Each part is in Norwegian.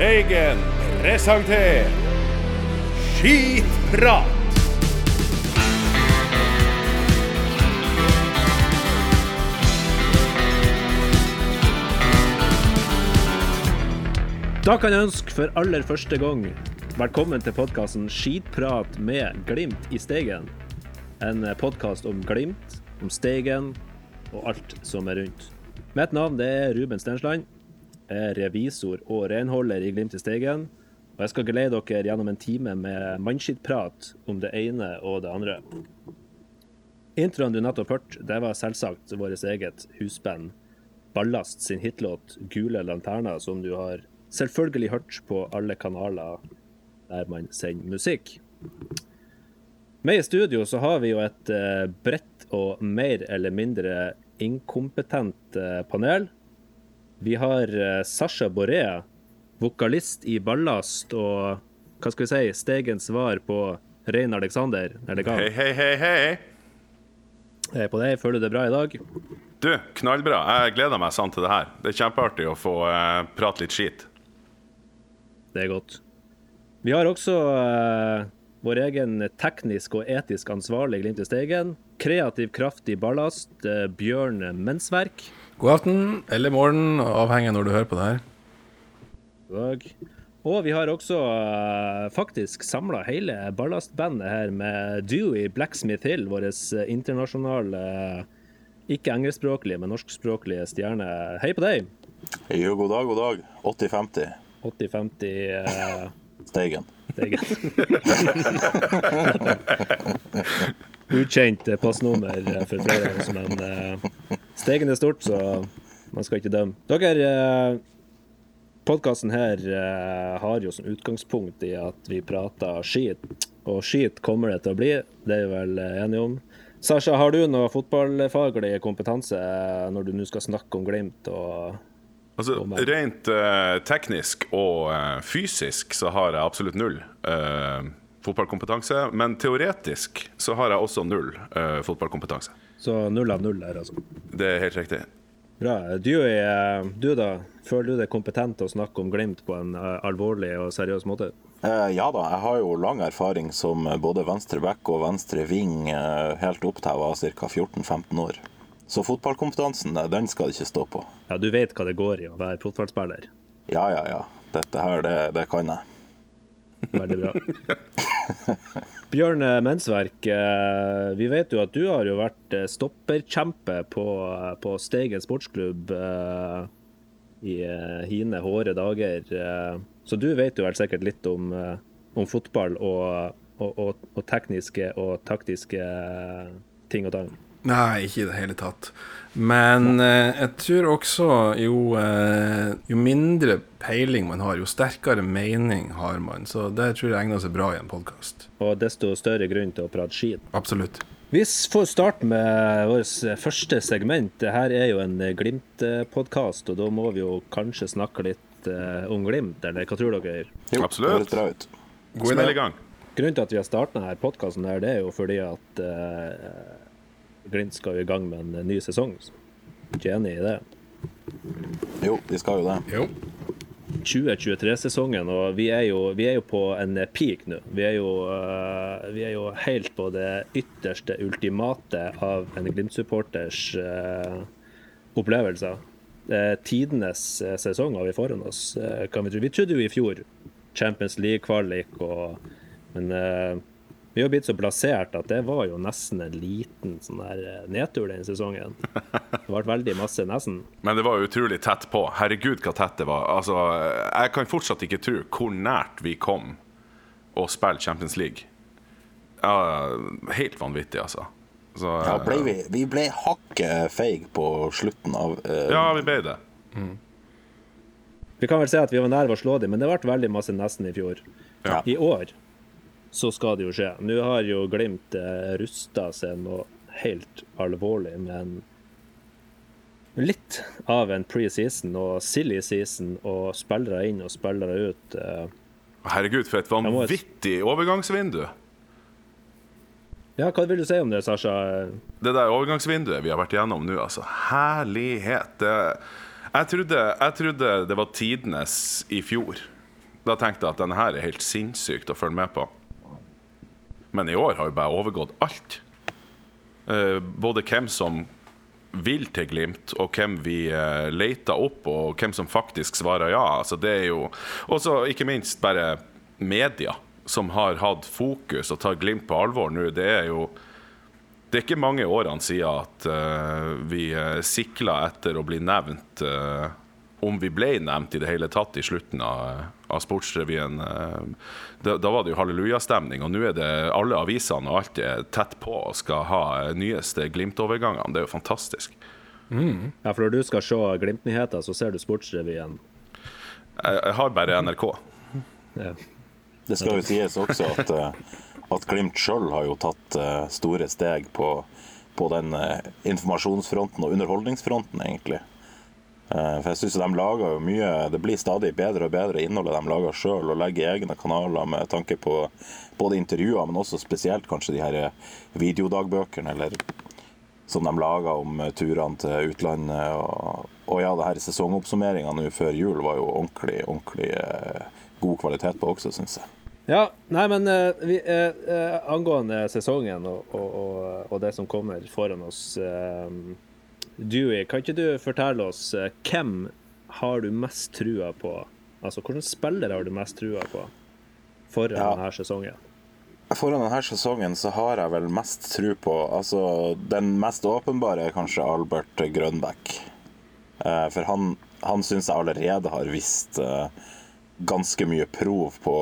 Steigen presenterer Skitprat! Da kan jeg ønske for aller første gang velkommen til podkasten Skitprat med Glimt i Steigen. En podkast om Glimt, om Steigen og alt som er rundt. Mitt navn det er Ruben Stensland. Er revisor og renholder i Glimt i Steigen. Og jeg skal geleide dere gjennom en time med mannskittprat om det ene og det andre. Introen du nettopp hørte, det var selvsagt vårt eget husband Ballast sin hitlåt 'Gule lanterner', som du har selvfølgelig hørt på alle kanaler der man sender musikk. Med i studio så har vi jo et eh, bredt og mer eller mindre inkompetent eh, panel. Vi har eh, Sasha Boré, vokalist i Ballast, og hva skal vi si, Stegens svar på Rein Alexander. Er det Hei, hei, hei, hei. Hei på deg, føler du det bra i dag? Du, knallbra. Jeg gleder meg sånn til det her. Det er kjempeartig å få uh, prate litt skit. Det er godt. Vi har også eh, vår egen teknisk og etisk ansvarlig Glimt i Steigen. Kreativ kraft i ballast, eh, Bjørn Mensverk. God aften eller morgen, avhengig av når du hører på det her. Og, og vi har også eh, faktisk samla hele ballastbandet her med Dewey Blacksmith Hill, vår eh, internasjonale, ikke engelskspråklige, men norskspråklige stjerne. Hei på deg! Jo, god dag, god dag. 80-50 80-50 eh, Steigen. Steigen. Ukjent passnummer for flere, av oss, men eh, Steigen er stort, så man skal ikke dømme. Dere, eh, podkasten her eh, har jo som utgangspunkt i at vi prater skit, og skit kommer det til å bli, det er vi vel enige om. Sasha, har du noe fotballfaglig kompetanse når du nå skal snakke om Glimt og Altså, Rent uh, teknisk og uh, fysisk så har jeg absolutt null uh, fotballkompetanse. Men teoretisk så har jeg også null fotballkompetanse. Så null av null der, altså. Det er helt riktig. Bra. Du, er, du da, føler du deg kompetent til å snakke om Glimt på en alvorlig og seriøs måte? Eh, ja da, jeg har jo lang erfaring som både venstre back og venstre wing eh, helt opp til jeg var ca. 14-15 år. Så fotballkompetansen, eh, den skal det ikke stå på. Ja, du vet hva det går i å være fotballspiller. Ja, ja, ja. Dette her, det, det kan jeg. Veldig bra. Bjørn eh, Mensverk, eh, vi vet jo at du har jo vært eh, stopperkjempe på, på Steigen sportsklubb eh, i eh, hine hårde dager. eh, Så du vet jo vel sikkert litt om, eh, om fotball og, og, og, og tekniske og taktiske eh, ting og tang. Nei, ikke i det hele tatt. Men eh, jeg tror også jo, eh, jo mindre peiling man har, jo sterkere mening har man. Så det tror jeg egner seg bra i en podkast. Og desto større grunn til å prate skit. Absolutt. Vi får starte med vårt første segment. Dette er jo en Glimt-podkast, og da må vi jo kanskje snakke litt eh, om Glimt, eller hva tror dere? Jo, Absolutt. Idé. i gang. Grunnen til at vi har starta denne podkasten, er jo fordi at eh, Glimt skal jo i gang med en ny sesong. Ikke enig i det? Jo, de skal jo det. Jo. 2023-sesongen, og vi er, jo, vi er jo på en peak nå. Vi er, jo, uh, vi er jo helt på det ytterste ultimate av en Glimt-supporters uh, opplevelser. Tidenes eh, sesong har vi foran oss, kan vi tro. Vi trodde jo i fjor Champions League-kvalik, og- men vi har blitt så plassert at det var jo nesten en liten sånn der eh, nedtur den sesongen. Det ble veldig masse nesten. Men det var utrolig tett på. Herregud, hva tett det var. Altså, jeg kan fortsatt ikke tro hvor nært vi kom å spille Champions League. Ja, helt vanvittig, altså. Så, Ja, ble vi, vi ble hakket feig på slutten av uh... ja, vi ble det. Vi kan vel si at vi var nær ved å slå dem, men det ble veldig masse nesten i fjor. Ja. I år så skal det jo skje. Nå har jo Glimt eh, rusta seg noe helt alvorlig, men litt av en preseason og silly season og spillere inn og spillere ut. eh. Herregud, for et vanvittig overgangsvindu. Ja, hva vil du si om det, Sasha? Det der overgangsvinduet vi har vært igjennom nå, altså. Herlighet. Jeg trodde, jeg trodde det var tidenes i fjor. Da tenkte jeg at denne her er helt sinnssykt å følge med på. Men i år har jo bare overgått alt. Eh, både hvem som vil til Glimt, og hvem vi eh, leter opp, og hvem som faktisk svarer ja. Altså, det er jo også ikke minst bare media som har hatt fokus og tar Glimt på alvor nå. Det er jo det er ikke mange årene siden at uh, vi uh, sikla etter å bli nevnt uh, om vi ble nevnt i det hele tatt i slutten av, av Sportsrevyen. Da, da, var det jo hallelujastemning, og nå er det alle avisene og alt er tett på og skal ha nyeste Glimt-overgangene. Det er jo fantastisk. Mm. Ja, for når du skal se Glimt-nyheter, så ser du Sportsrevyen? Jeg, jeg har bare NRK. Ja. Det skal jo sies også at at Glimt sjøl har jo tatt store steg på, på den informasjonsfronten og underholdningsfronten, egentlig. Uh, for jeg syns de lager jo mye Det blir stadig bedre og bedre innholdet de lager sjøl, og legger egne kanaler med tanke på både intervjuer, men også spesielt kanskje de her videodagbøkene, eller som de lager om turene til utlandet. Og, og ja, det her sesongoppsummeringa nå før jul var jo ordentlig, ordentlig god kvalitet på også, syns jeg. Ja, nei, men vi, uh, angående sesongen og, og, og, det som kommer foran oss uh, Dewey, kan ikke du fortelle oss hvem har du mest trua på? Altså, Hvilke spillere har du mest trua på foran ja. denne sesongen? Foran denne sesongen så har jeg vel mest tro på altså, Den mest åpenbare er kanskje Albert Grønbæk. For han, han syns jeg allerede har visst ganske mye prov på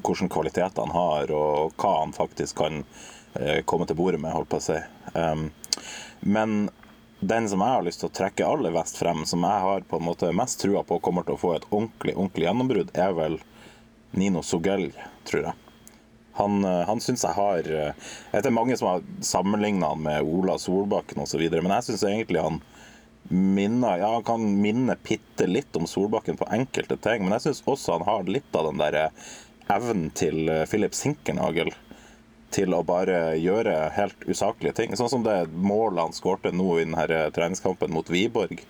hvilke kvaliteter han har, og hva han faktisk kan eh, komme til bordet med, holdt på å si. Men den som jeg har lyst til å trekke aller best frem, som jeg har på en måte mest trua på kommer til å få et ordentlig ordentlig gjennombrudd, er vel Nino Sogell, tror jeg. Han, eh, han syns jeg har eh, Jeg vet det mange som har sammenligna han med Ola Solbakken osv., men jeg syns egentlig han minner Ja, han kan minne bitte litt om Solbakken på enkelte ting, men jeg syns også han har litt av den derre evnen til eh, Philip Sinkernagel til å bare gjøre helt usaklige ting. Sånn som det målet han skårte nå i denne treningskampen mot Wiborg.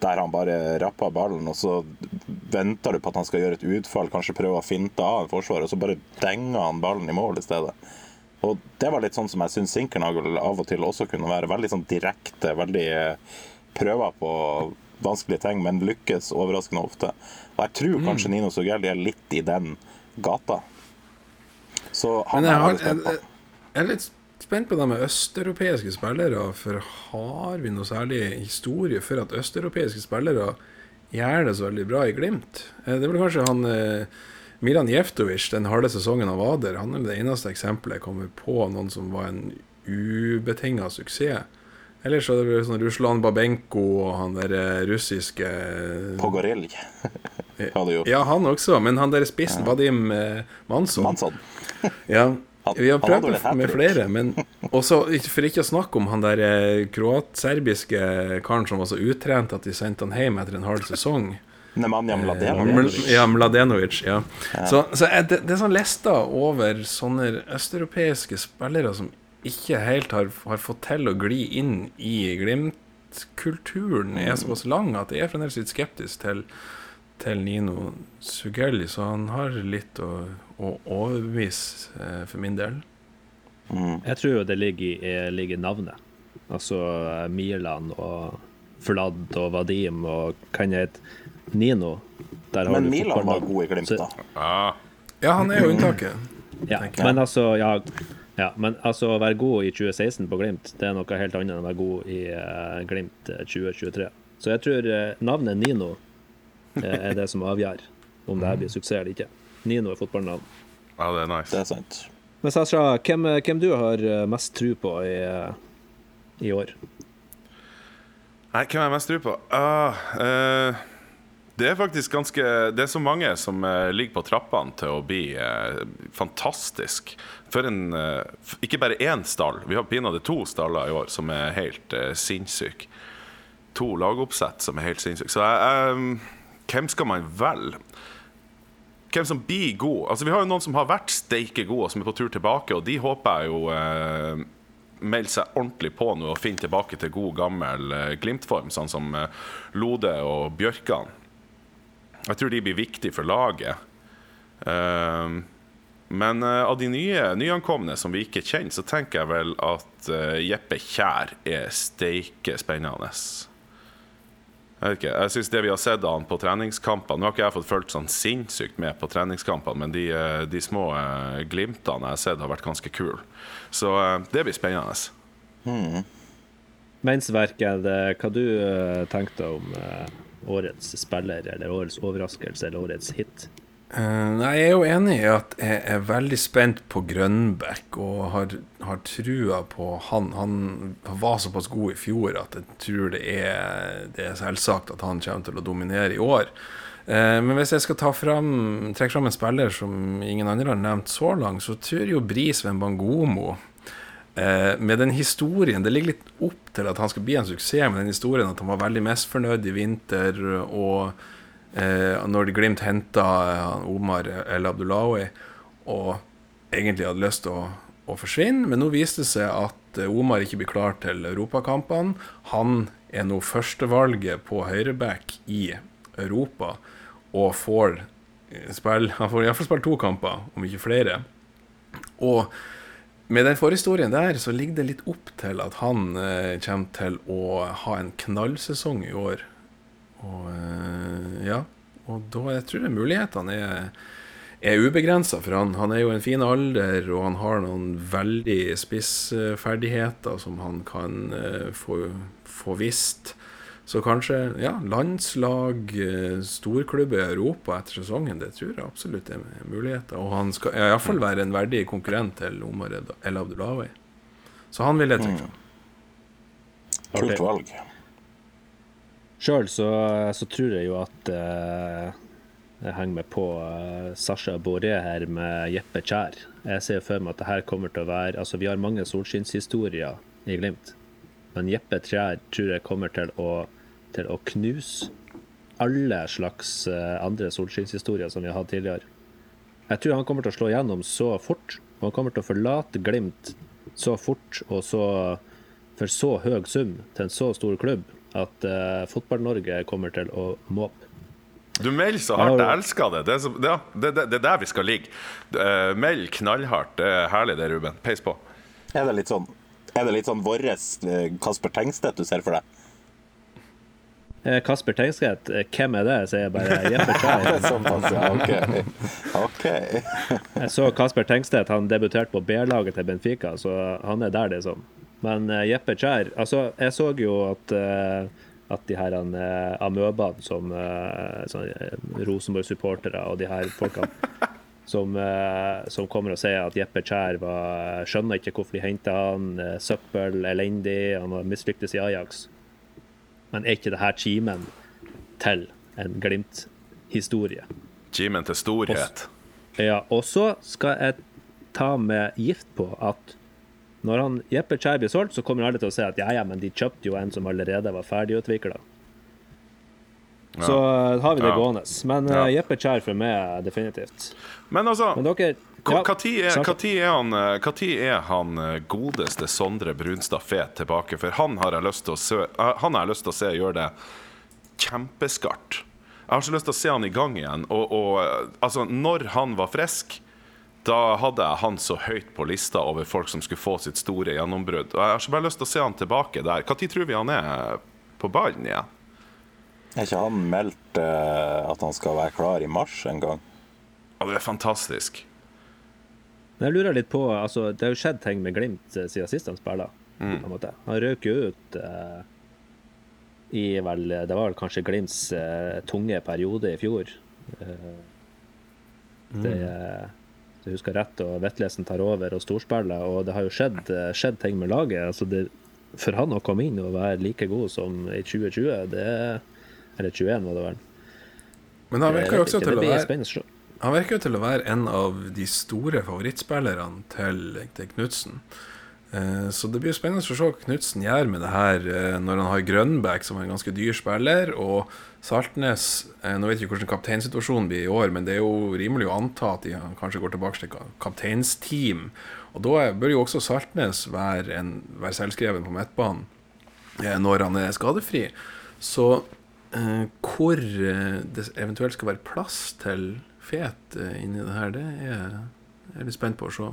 Der han bare rappa ballen, og så venter du på at han skal gjøre et utfall, kanskje prøve å finte av en forsvar, og så bare denger han ballen i mål i stedet. Og Det var litt sånn som jeg syns Sinkernagel av og til også kunne være. Veldig sånn direkte, veldig eh, prøver på vanskelige ting, men lykkes overraskende ofte. Og jeg tror kanskje mm. Nino Sogelli er litt i den gata. Så han jeg, har, jeg, jeg, jeg, er litt spent på det med østeuropeiske spillere. For har vi noe særlig historie for at østeuropeiske spillere gjør det så veldig bra i Glimt? Eh, det er vel kanskje han eh, Milan Jeftovic den harde sesongen av Vader. Han er det eneste eksempelet jeg kommer på noen som var en ubetinga suksess. Ellers så er det sånn Ruslan Babenko og han der eh, russiske Pogorelj. ja, han også. Men han der spissen. Vadim eh, Manson. Mansson. ja. Vi har prøvd med flere, men også, for ikke å snakke om han der eh, kroat-serbiske karen som var så utrent at de sendte han hjem etter en halv sesong. Nemanja Mladenovic. Ja, Mladenovic. Ja. Så, Så, er det, det, er sånn lista over sånne østeuropeiske spillere som ikke helt har, har, fått til å gli inn i Glimt-kulturen, er såpass lang at jeg er fremdeles litt skeptisk til til Nino Sugelli, så han har litt å, å overbevise eh, for min del. Mm. Jeg tror jo det ligger i, ligger navnet. Altså eh, Milan og Vlad og Vadim og kan jeg hete Nino. Men Milan var god i Glimt, da. Ja, han er jo unntaket. Ja, men altså ja, ja, men altså å være god i 2016 på Glimt, det er noe helt annet enn å være god i uh, Glimt 2023. Så jeg tror uh, navnet Nino er det som avgjør om det her blir suksess eller ikke. Nino er fotballnavn. Ja, det er nice. Det er sant. Men Sasha, hvem, hvem du har eh, mest tro på i, i år? Nei, hvem har jeg mest tro på? Uh, uh, det er faktisk ganske Det er så mange som uh, ligger på trappene til å bli fantastisk. For en Ikke bare én stall. Vi har pinadø to staller i år som er helt uh, sinnssyke. To lagoppsett som er helt sinnssyke. Så jeg hvem skal man velge? Hvem som blir god? Altså, vi har jo noen som har vært steike gode, som er på tur tilbake, og de håper jeg jo eh, melde seg ordentlig på nå og finne tilbake til god, gammel eh, Glimt-form, sånn som eh, Lode og Bjørkan. Jeg tror de blir viktige for laget. Eh, men av de nye nyankomne som vi ikke kjenner, så tenker jeg vel at Jeppe Kjær er steike spennende. Jeg vet ikke, jeg synes det vi har sett av han på treningskampene Nå har ikke jeg fått fulgt sånn sinnssykt med på treningskampene, men de, eh, de små uh, glimtene jeg har sett, har vært ganske kule. Så uh, det blir spennende. Hmm. Mensverket, hva du tenkte om årets spiller, eller årets overraskelse, eller årets hit? Uh, nei, jeg er jo enig i at jeg er veldig spent på Grønbekk og har, har trua på han. Han var såpass god i fjor at jeg tror det er, det er selvsagt at han kommer til å dominere i år. Uh, men hvis jeg skal ta frem, trekke fram en spiller som ingen andre har nevnt så langt, så tror jo Bris Wembangomo uh, med den historien Det ligger litt opp til at han skal bli en suksess med den historien at han var veldig misfornøyd i vinter. og eh, når Glimt henta eh, Omar El Abdullawi og egentlig hadde lyst til å, å, forsvinne. Men nå viste det seg at eh, Omar ikke blir klar til europakampene. Han er nå førstevalget på høyreback i Europa og får eh, spille Han får iallfall spille to kamper, om ikke flere. Og med den forhistorien der så ligger det litt opp til at han eh, kommer til å ha en knallsesong i år. Og eh, ja, og da jeg tror jeg mulighetene er, er ubegrensa for han. Han er jo en fin alder, og han har noen veldig spissferdigheter som han kan uh, få, få visst. Så kanskje ja, landslag, storklubber i Europa etter sesongen, det tror jeg absolutt er muligheter. Og han skal iallfall være en verdig konkurrent til Omar El Abdullahi. Så han vil jeg trekke fram. Mm. Kult valg. Sjøl så, så, tror jeg jo at uh, jeg henger meg på uh, Sasha Boré her med Jeppe Kjær. Jeg ser for meg at det her kommer til å være Altså, vi har mange solskinnshistorier i Glimt, men Jeppe Kjær tror jeg kommer til å, til å knuse alle slags uh, andre solskinnshistorier som vi har hatt tidligere. Jeg tror han kommer til å slå gjennom så fort. Og han kommer til å forlate Glimt så fort og så for så høy sum til en så stor klubb at uh, Fotball-Norge kommer til å måpe. Du melder så hardt. Jeg elsker det. Det er, så, ja, det, det, det er, der vi skal ligge. Uh, meld knallhardt. Det er herlig det, Ruben. Peis på. Er det litt sånn Er det litt sånn vårres eh, Kasper Tengstedt du ser for deg? Kasper Tengstedt, hvem er det? Sier jeg bare. Jeppe Kjær. okay. ja. OK. okay. jeg så Kasper Tengstedt, han debuterte på B-laget til Benfica, så han er der, liksom. Men uh, Jeppe Kjær Altså, jeg så jo at uh, at de her uh, amøbene som uh, Rosenborg-supportere og de her folkene som, som, kommer og sier at Jeppe Kjær var, skjønner ikke hvorfor de henta han, søppel, elendig, han var mislyktes i Ajax. Men er ikke det her kimen til en Glimt-historie? Kimen til storhet. Også, ja, og så skal jeg ta med gift på at når han Jeppe Kjær blir solgt, så kommer alle til å si at ja, ja, men de kjøpte jo en som allerede var ferdigutvikla. Ja. Så uh, har vi det ja. gående. Men uh, Jeppe Kjær for meg definitivt. Men altså Men dere, ja, Når er, er, han, er han godeste Sondre Brunstad Fet tilbake? For han har jeg lyst til å se, han har jeg lyst til å se gjøre det kjempeskarpt. Jeg har så lyst til å se han i gang igjen. Og, og altså, når han var frisk da hadde jeg han så høyt på lista over folk som skulle få sitt store gjennombrudd. Og Jeg har så bare lyst til å se han tilbake der. Når tror vi han er på ballen igjen? Er ikke han meldt uh, at han skal være klar i mars en gang? Ja, det er fantastisk. Men jeg lurer litt på altså, Det har jo skjedd ting med Glimt eh, siden sist han spilte. Mm. Han røk jo ut uh, i vel Det var vel kanskje Glimts uh, tunge periode i fjor. det mm jeg husker rett, og Vetlesen tar over og storspiller. Og det har jo skjedd, eh, skjedd ting med laget. Altså det, for han å komme inn og være like god som i 2020, det Eller 21, var det vel. Men han virker jo også til å være Han virker jo til å være en av de store favorittspillerne til, til Knutsen. Eh, Så det blir spennende å se hva Knutsen gjør med det her eh, når han har Grønbæk, som er en ganske dyr spiller, og Saltnes eh, Nå vet ikke hvordan kapteinsituasjonen blir i år, men det er jo rimelig å anta at de kanskje går tilbake til kapteinsteam. Og da bør jo også Saltnes være, en, være selvskreven på midtbanen når han er skadefri. Så hvor det eventuelt skal være plass til Fet inni det her, det er jeg litt spent på å se.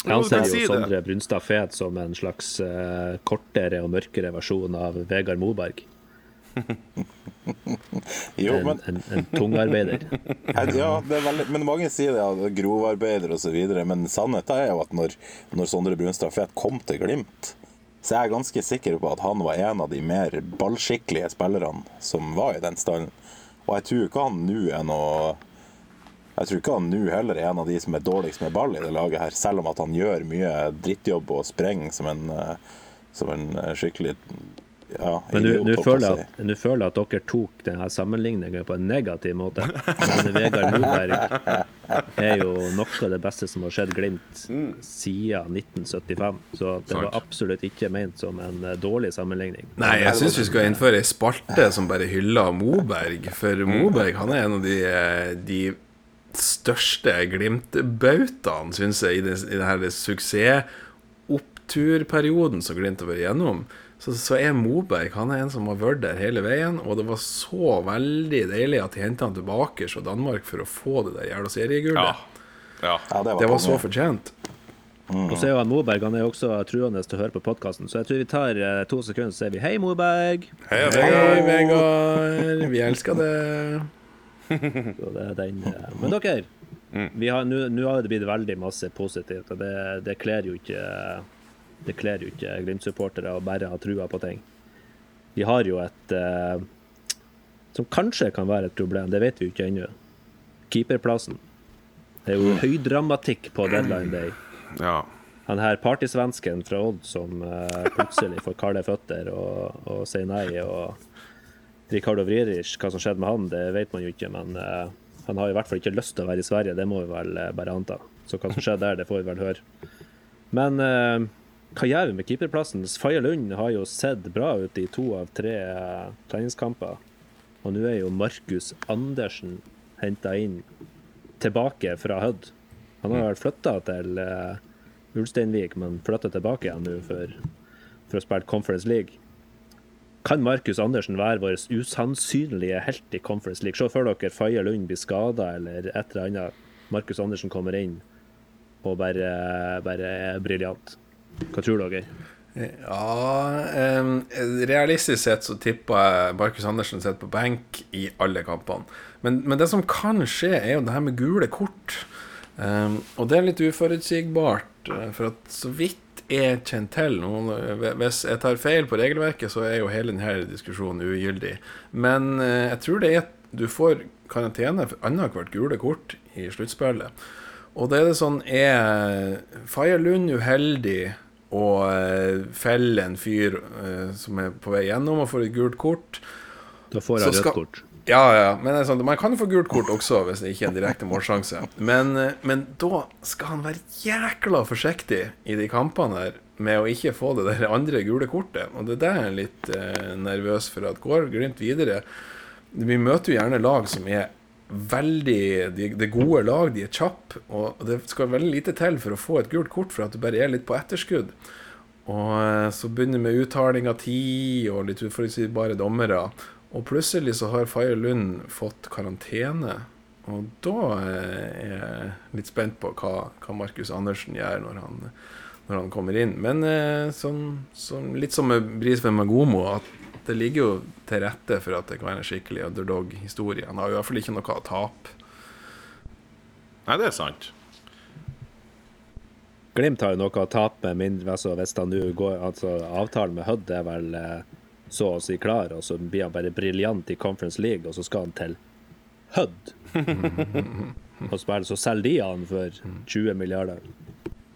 Jeg anser jo. Sondre Brunstad Fet som en slags uh, kortere og mørkere versjon av Vegard Moberg. Jo, En, men, en, en tungarbeider. ja, det veldig, men mange sier det, ja, grovarbeider osv. Men sannheten er jo at når, når Sondre Brunstad Fet kom til Glimt, så er jeg ganske sikker på at han var en av de mer ballskikkelige spillerne som var i den stallen. Og jeg tror ikke han nå er noe Jeg tror ikke han nå heller er en av de som er dårligst med ball i det laget her, selv om at han gjør mye drittjobb og sprenger som en, eh, som en eh, skikkelig ja, Men du, føler at- du føler at dere tok denne sammenligningen på en negativ måte. Men Vegard Moberg er jo noe av det beste som har skjedd Glimt siden 1975. Så det var absolutt ikke ment som en eh, dårlig sammenligning. Nei, jeg syns vi skal innføre ei spalte som bare hyller Moberg. For Moberg han er en av de, eh, de største Glimt-bautaen, syns jeg, i, denne i det suksessoppturperioden som Glimt har vært igjennom. Så, så er Moberg han er en som har vært der hele veien, og det var så veldig deilig at de henta han tilbake fra Danmark for å få det der jævla seriegullet. Ja. ja. Ja, det var, Det var så fortjent. fortjent. Og så er jo han Moberg han er jo også truende til å høre på podkasten, så jeg tror vi tar eh, to sekunder, så sier vi hei, Moberg. Hei, Vegard. Vi elsker det. Så det er den. eh, Men dere, vi har- nå nå har det blitt veldig masse positivt, og det, det kler jo ikke Det kler jo ikke Glimt-supportere å bare ha trua på ting. Vi har jo et eh, som kanskje kan være et problem, det vet vi jo ikke ennå. Keeperplassen. Det er jo høydramatikk på deadline day. ja. Han her partysvensken fra Odd som eh, plutselig får kalde føtter og, og sier nei, og Ricardo Vrierich, hva som skjedde med han, det vet man jo ikke, men uh, han har i hvert fall ikke lyst til å være i Sverige, det må vi vel eh, bare anta. Så hva som skjedde der, det får vi vel høre. Men uh, hva gjør vi med keeperplassen? Faye Lund har jo sett bra ut i to av tre uh, treningskamper, og nå er jo Markus Andersen henta inn tilbake fra Hødd. Han har vel flytta til uh, Ulsteinvik, men flytta tilbake igjen nå for, for å spille Conference League. Kan Markus Andersen være vår usannsynlige helt i Conference League? Se for dere Faye Lund blir skada eller et eller annet. Markus Andersen kommer inn og bare, bare er briljant. Hva tror dere? Ja um, Realistisk sett så tipper jeg Markus Andersen sitter på benk i alle kampene. Men, men det som kan skje, er jo det her med gule kort. Um, og det er litt uforutsigbart. eh, For at så vidt jeg kjenner til Noen, Hvis jeg tar feil på regelverket, så er jo hele denne diskusjonen ugyldig. Men eh, jeg tror det er du får karantene for annethvert gule kort i sluttspillet. Og det er det sånn Er Faye Lund uheldig og eh, feller en fyr eh, som er på vei gjennom og får et gult kort Da får han rødt kort. Ja, ja, men er sånn, man kan jo få gult kort også hvis det ikke er en direkte målsjanse. Men, eh, men da skal han være jækla forsiktig i de kampene her med å ikke få det der andre gule kortet. Og det er det jeg er litt eh, nervøs for. at Går Glimt videre Vi møter jo gjerne lag som er veldig Det de gode lag, de er kjappe, og det skal veldig lite til for å få et gult kort for at du bare er litt på etterskudd. Og eh, så begynner med uttaling av tid og litt uforutsigbare dommere. Og plutselig så har Faye Lund fått karantene. Og da er jeg litt spent på hva, hva Markus Andersen gjør når han, når han kommer inn. Men eh, sånn, sånn, litt som med Brisveen Magomo, at det ligger jo til rette for at det kan være en skikkelig underdog-historie. Han har jo i hvert fall ikke noe å tape. Nei, det er sant. Glimt har jo noe å tape mindre altså hvis han nå går altså Avtalen med Hødd er vel eh, så å si klar, og så blir han bare briljant i Conference League, og så skal han til Hødd. og spille, så selger de han for 20 milliarder.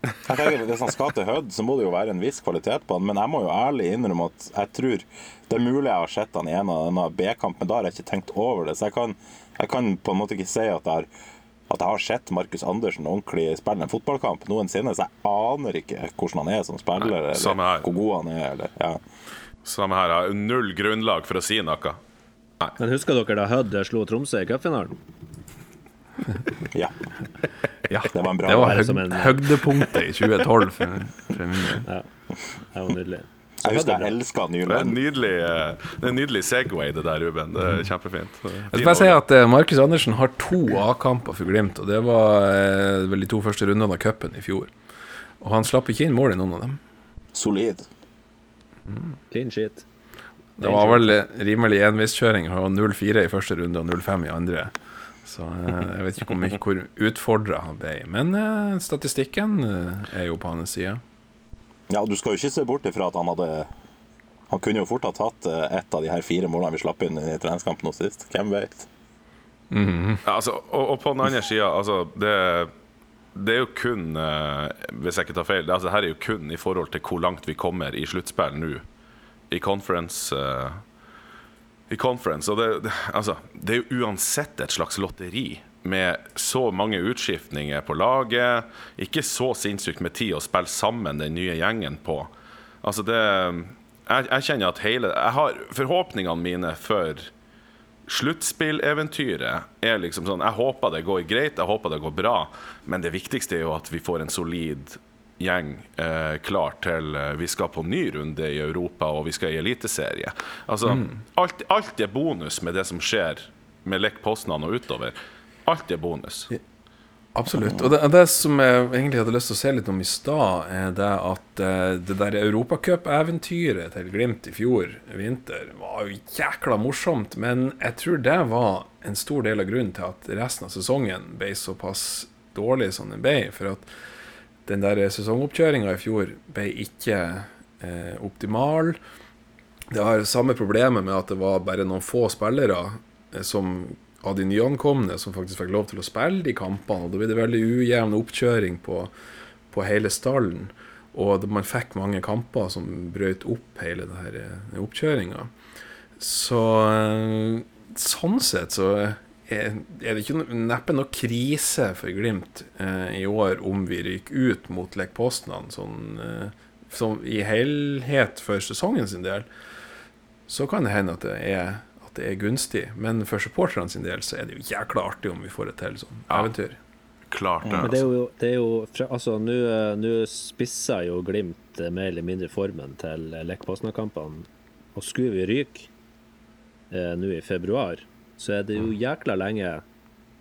Jeg tenker, Hvis han skal til Hødd, så må det jo være en viss kvalitet på han. Men jeg må jo ærlig innrømme at jeg tror det er mulig jeg har sett han i en av denne B-kamp, men da har jeg ikke tenkt over det. Så jeg kan, jeg kan på en måte ikke si at jeg har, at jeg har sett Markus Andersen ordentlig spille en fotballkamp noensinne, så jeg aner ikke hvordan han er som spiller, samme her. eller hvor god han er. Eller, ja. Samme her, har null grunnlag for å si noe. Men husker dere da Hødd slo Tromsø i cupfinalen? ja. Ja, Det var en bra det var høg, en- høydepunktet i 2012 for, for min del. Ja. Det var nydelig. Så Jeg husker er jeg elska Det en Nyland. nydelig, eh, det er en nydelig Segway, det der, Ruben. Det er kjempefint. Jeg skal bare si at eh, Markus Andersen har to A-kamper for Glimt, og det var eh, vel de to første rundene av cupen i fjor. Og han slapp ikke inn mål i noen av dem. Solid. Clean shit. Det var vel rimelig enveiskjøring. Han 0-4 i første runde og 0-5 i andre. Så eh, jeg vet ikke hvor mye hvor utfordra han ble. Men eh, statistikken eh, er jo på hans side. Ja, du skal jo ikke se bort ifra at han hadde Han kunne jo fort ha tatt et ett av de her fire målene vi slapp inn i treningskampen nå sist. Hvem vet? Ja, altså, og, og på den andre sida, altså det, det er jo kun eh, Hvis jeg ikke tar feil, altså, her er jo kun i forhold til hvor langt vi kommer i sluttspill nå. I conference eh, I conference Og det, det, altså, det er jo uansett et slags lotteri med så mange utskiftninger på laget. Ikke så sinnssykt med tid å spille sammen den nye gjengen på. Altså det Jeg, jeg kjenner at hele Jeg har forhåpningene mine for sluttspilleventyret er liksom sånn Jeg håper det går greit, jeg håper det går bra, men det viktigste er jo at vi får en solid gjeng eh, klar til eh, vi skal på ny runde i Europa og vi skal i eliteserie. Altså, alt, alt er bonus med det som skjer med Lech Poznan og utover. Alt er bonus. Absolutt. Og det, det som jeg egentlig hadde lyst til å se litt om i stad, er det at eh, det der europacup-eventyret til Glimt i fjor vinter var jo jækla morsomt, men jeg tror det var en stor del av grunnen til at resten av sesongen ble såpass dårlig som den ble. For at den der sesongoppkjøringa i fjor ble ikke eh, optimal. Det har samme problemet med at det var bare noen få spillere eh, som av de nyankomne som faktisk fikk lov til å spille de kampene. Og da ble det veldig ujevn oppkjøring på, på hele stallen. Og man fikk mange kamper som brøt opp hele det her eh, oppkjøringa. Så eh, sånn sett så er, det ikke neppe noe krise for Glimt eh, i år om vi ryker ut mot Lech Poznan sånn, eh, i helhet for sesongen sin del. Så kan det hende at det er at det er gunstig, men for supporterne sin del så er det jo jækla artig om vi får et til sånn Ja. eventyr. Klart det. Men det er Altså. jo, det er jo fra- Altså, nå eh, spisser jo Glimt eh, mer eller mindre formen til eh, Lech Poznan-kampene. Og skulle vi ryke eh, nå i februar, så er det jo jækla lenge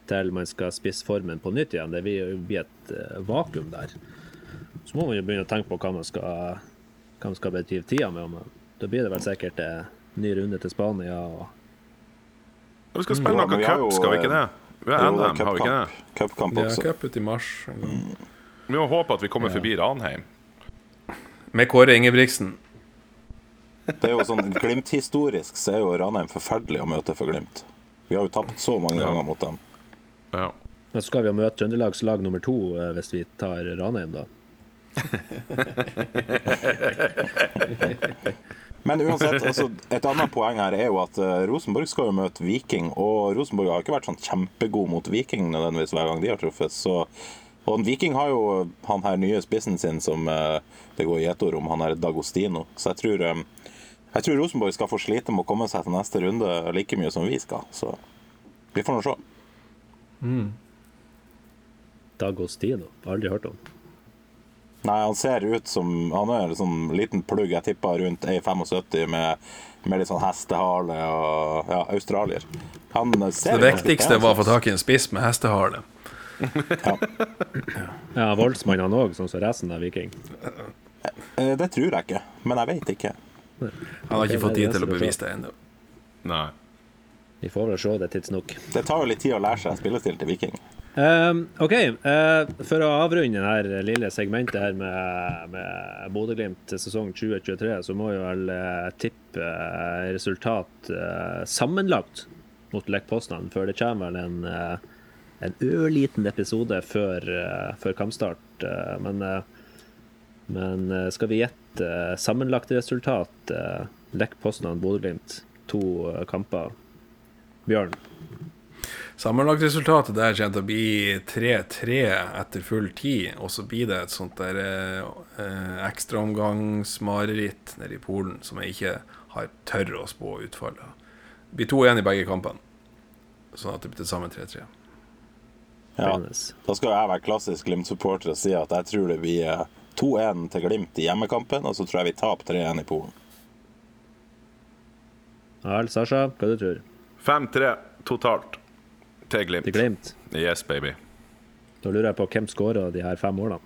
til man skal spisse formen på nytt igjen. Det vil jo bli et eh, vakuum der. Så må man jo begynne å tenke på hva man skal, hva man skal bedrive tida med. Da blir det vel sikkert eh, ny runde til Spania. og Vi skal spille Ja, noe cup, skal vi ikke det? Vi har NM, har vi ikke det? cupkamp. også. Ja, cup ut i mars. Vi må håpe at vi kommer forbi Ranheim. Med Kåre Ingebrigtsen. Det er jo sånn Glimt-historisk så er jo Ranheim forferdelig å møte for Glimt. Vi har jo tapt så mange Ja. ganger mot dem. Ja. Men så skal vi jo møte Trøndelags lag nummer to eh, hvis vi tar Ranheim, da. Men uansett, altså, et annet poeng her er jo at eh, Rosenborg skal jo møte Viking, og Rosenborg har ikke vært sånn kjempegod mot Viking nødvendigvis hver gang de har truffet. Så, og Viking har jo han her nye spissen sin som eh, det går gjetord om, han her Dagostino. Så jeg tror, eh, jeg tror Rosenborg skal få slite med å komme seg til neste runde like mye som vi skal. Så vi får nå se. Dagostino. Aldri hørt om. Nei, han ser ut som Han er en sånn liten plugg. Jeg tippa rundt 1,75 med, med litt sånn hestehale og ja, australier. Han Så det viktigste var å få tak i en spiss med hestehale. Ja, voldsmann han òg, sånn som resten av Viking. Eh, Det tror jeg ikke, men jeg vet ikke. Han har ikke fått tid til å bevise det ennå. Nei. Vi får vel se det tidsnok. Det tar jo litt tid å lære seg spillestil til Viking. Um, OK, uh, for å avrunde det lille segmentet her med, med Bodø-Glimt sesong 2023, så må vi vel uh, tippe uh, resultat sammenlagt mot Lech Poznan, før det kommer vel en, en ørliten episode før, før kampstart. men men skal vi gjette sammenlagt resultat? Lech Poznan, Bodø-Glimt, to kamper. Bjørn? Sammenlagtresultatet der kommer til å bli 3-3 etter full tid, og så blir det et sånt der eh, ekstraomgangsmareritt nede i Polen som jeg ikke har tør å spå utfallet. Det blir 2-1 i begge kampene, sånn at det blir til sammen 3-3. Ja. Da skal jeg være klassisk Glimt-supporter og si at jeg tror det blir eh, 2-1 til Glimt i hjemmekampen, og så tror jeg vi taper 3-1 i Polen. Ja, vel, Sasha, hva du tror 5-3 totalt til Glimt. Til Glimt? Yes, baby. Da lurer jeg på hvem skåra de her fem målene.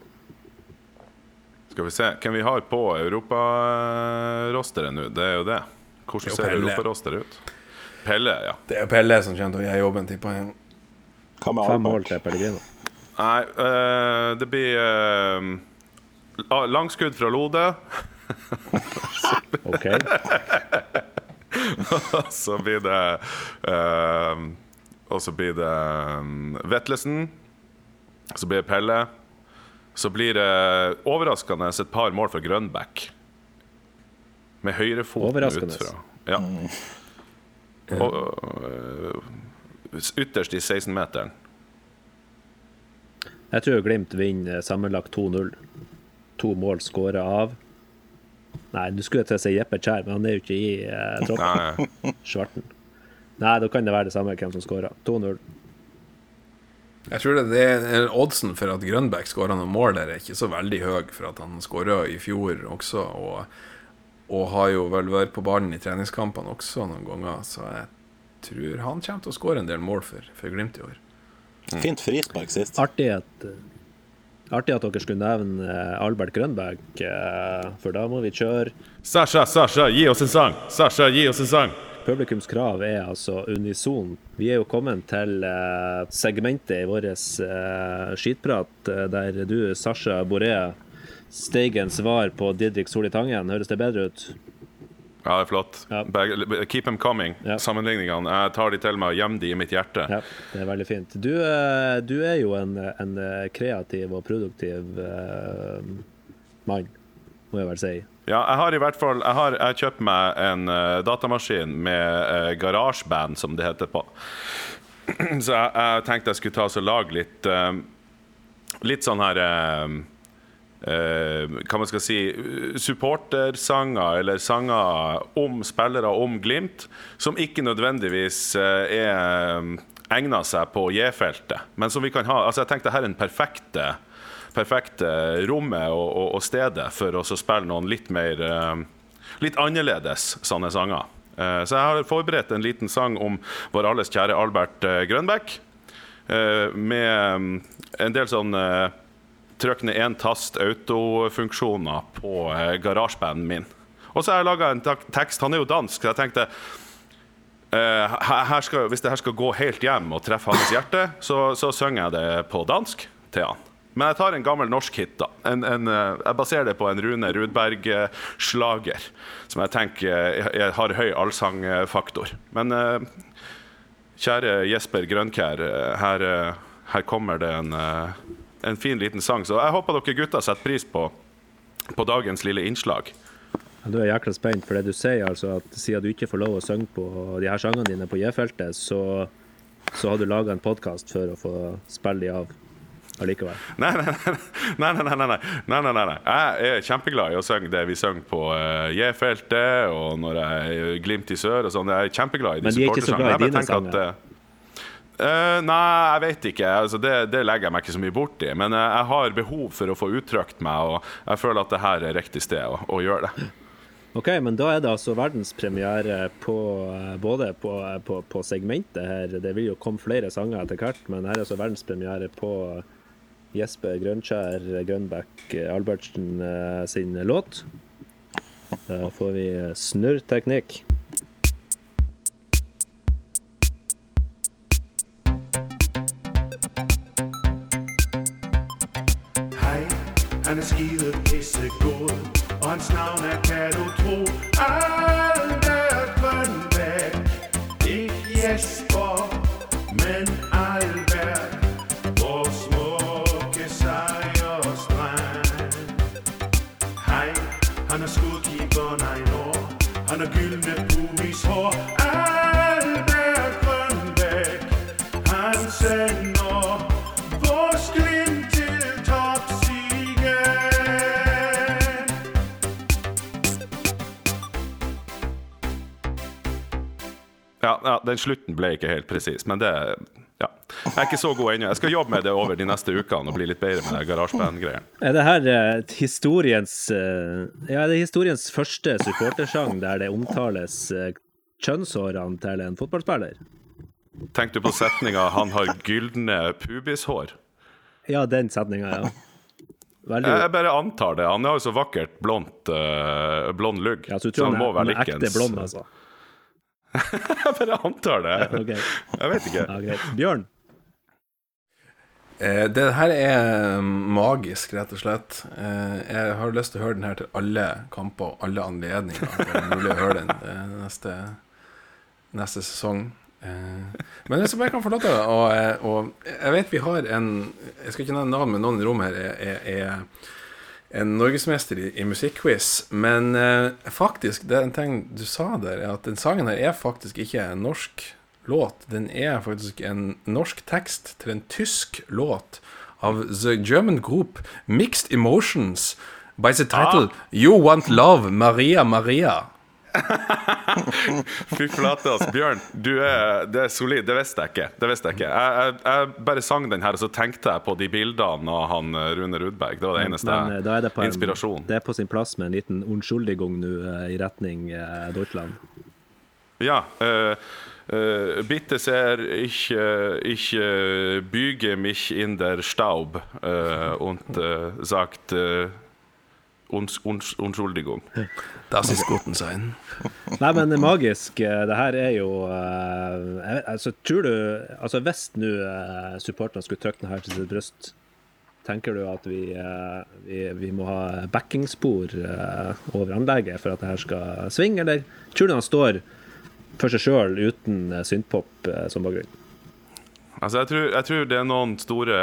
Skal vi se hvem vi har på europarosteret nå. Det er jo det. Hvordan Det er ser europarosteret ut? Pelle, ja. Det er Pelle som kommer til å gjøre jobben, tipper jeg. Fem mål til Pellegrino. Nei, uh, det blir uh, langskudd fra Lode. OK. så blir det eh, Og så blir det um, Vetlesen. Så blir det Pelle. Så blir det overraskende et par mål fra Grønbæk. Med høyrefoten foten utfra. Ja. Og, øh, ytterst i 16-meteren. Jeg tror Glimt vinner sammenlagt 2-0. To mål skåra av Nei, du skulle til å si Jeppe Kjær, men han er jo ikke i eh, troppen. Svarten. Nei, da kan det være det samme hvem som skåra. 2-0. Jeg tror det, det er Oddsen for at Grønbæk skåra noen mål der, er ikke så veldig høy, for at han skåra i fjor også. Og, og har jo vel vært på ballen i treningskampene også noen ganger. Så jeg tror han kommer til å skåre en del mål for, for Glimt i år. Fint frispark sist. Artig at, artig at dere skulle nevne eh, Albert Grønberg, eh, for da må vi kjøre Sasha, Sasha, gi oss en sang! Sasha, gi oss en sang! Publikums krav er altså unison. Vi er jo kommet til eh, segmentet i vår eh, skitprat, eh, der du, Sasha Boré, Steigen svar på Didrik Soli Tangen. Høres det bedre ut? Ja, det er flott. Ja. Keep them coming. Ja. Sammenligningene. Jeg tar de til meg og gjemmer de i mitt hjerte. Ja, det er veldig fint. Du, du er jo en, en kreativ og produktiv mann, må jeg vel si. Ja, jeg har i hvert fall Jeg har jeg kjøpt meg en uh, datamaskin med uh, garasjeband, som det heter på. Så jeg, jeg tenkte jeg skulle ta og lage litt uh, Litt sånn her eh, eh, Hva man skal si Supportersanger, eller sanger om spillere om Glimt, som ikke nødvendigvis eh, er egna seg på J-feltet, men som vi kan ha Altså, jeg tenkte her er den perfekte perfekte rommet og, og, og stedet for å spille noen litt mer eh, Litt annerledes sånne sanger. Eh, så jeg har forberedt en liten sang om vår alles kjære Albert eh, Grønbæk. med mm, en del sånn uh, Trykk ned én tast autofunksjoner på uh, garasjebanden min. Og så har jeg laga en tekst. Han er jo dansk, så jeg tenkte her skal, Hvis det her skal gå helt hjem og treffe hans hjerte, så, så synger jeg det på dansk til han. Men jeg tar en gammel norsk hit. da en, en, eh, Jeg baserer det på en Rune Rudberg-slager, som jeg tenker eh, jeg har høy allsangfaktor. Men eh, kjære Jesper Grønkjær, eh, her, eh, her kommer det en, eh, en fin liten sang. Så jeg håper dere gutter setter pris på, på dagens lille innslag. Du er jækla spent, for det du sier altså at siden du ikke får lov å synge på de her sangene dine på J-feltet, så, så har du laga en podkast for å få spille de av allikevel. Nei nei nei, nei, nei, nei. nei, nei, nei, Jeg er kjempeglad i å synge det vi sang på uh, J-feltet, og når jeg Glimt i sør og sånn. Jeg er kjempeglad i de supportersangene. Men de er ikke så glad i dine sanger? Uh, nei, jeg vet ikke. Altså, det, det, legger jeg meg ikke så mye bort i. Men uh, jeg har behov for å få uttrykt meg, og jeg føler at det her er riktig sted å, å gjøre det. OK, men da er det altså verdenspremiere på, både på, på, på, segmentet her. Det vil jo komme flere sanger etter hvert, men her er altså verdenspremiere på Jesper Grønskjær Grønbæk Albertsen eh, sin låt. Da får vi snurrteknikk. Hei, han er skide pissegod, og hans navn er, Kato tro, Albert Ja, ja, den slutten ble ikke helt presis, men det ja. Jeg er ikke så god ennå. Jeg skal jobbe med det over de neste ukene og bli litt bedre med garasjeband-greiene. Er det her eh, historiens eh, Ja, det er historiens første supportersang der det omtales eh, kjønnshårene til en fotballspiller? Tenk du på setninga 'han har gylne pubishår'? Ja, den setninga, ja. Veldig Jeg, bare antar det. Han har jo så vakkert blondt uh, blond lugg. ja, så så han han må være er ekte likens blond, altså? Jeg bare antar det. Okay. Jeg vet ikke. ja, greit. Bjørn? Eh, det her er magisk, rett og slett. Eh, jeg har lyst til å høre den her til alle kamper og alle anledninger. Det er mulig å høre den eh, neste, neste sesong. Eh, men hvis jeg bare kan få lov til og Jeg vet vi har en Jeg skal ikke nevne navn, men noen i rommet her er, er, er en norgesmester i, i musikkquiz. Men eh, faktisk, det er en ting du sa der, er at den sangen her er faktisk ikke en norsk låt. Den er faktisk en norsk tekst til en tysk låt av The German Group Mixed Emotions by the title You Want Love, Maria Maria. Fy flate, altså. Bjørn, du er, det er solid. Det visste jeg ikke. Det visste Jeg ikke Jeg, jeg, jeg bare sang den her, og så tenkte jeg på de bildene av han eh, Rune Rudberg. Det var det eneste. Men eh, er det en, Inspirasjon. Det er på sin plass med en liten unnskyldigung nå eh, i retning eh, Deutschland. Ja. Uh, uh, bitte sehr, ich, uh, ich uh, büge mich in der Staub uh, und sagt uns, uns, Unschuldigung. Das ist guten sein. Nei, men magisk. eh, Det her er jo eh, jeg Altså, tror du Altså, hvis nå uh, supporterne skulle trykke den her til sitt bryst, tenker du at vi, eh, vi, vi må ha backingspor eh, over anlegget for at det her skal svinge, eller tror du han står for seg sjøl uten eh, synthpop eh, som bakgrunn? Altså, jeg tror, jeg tror det er noen store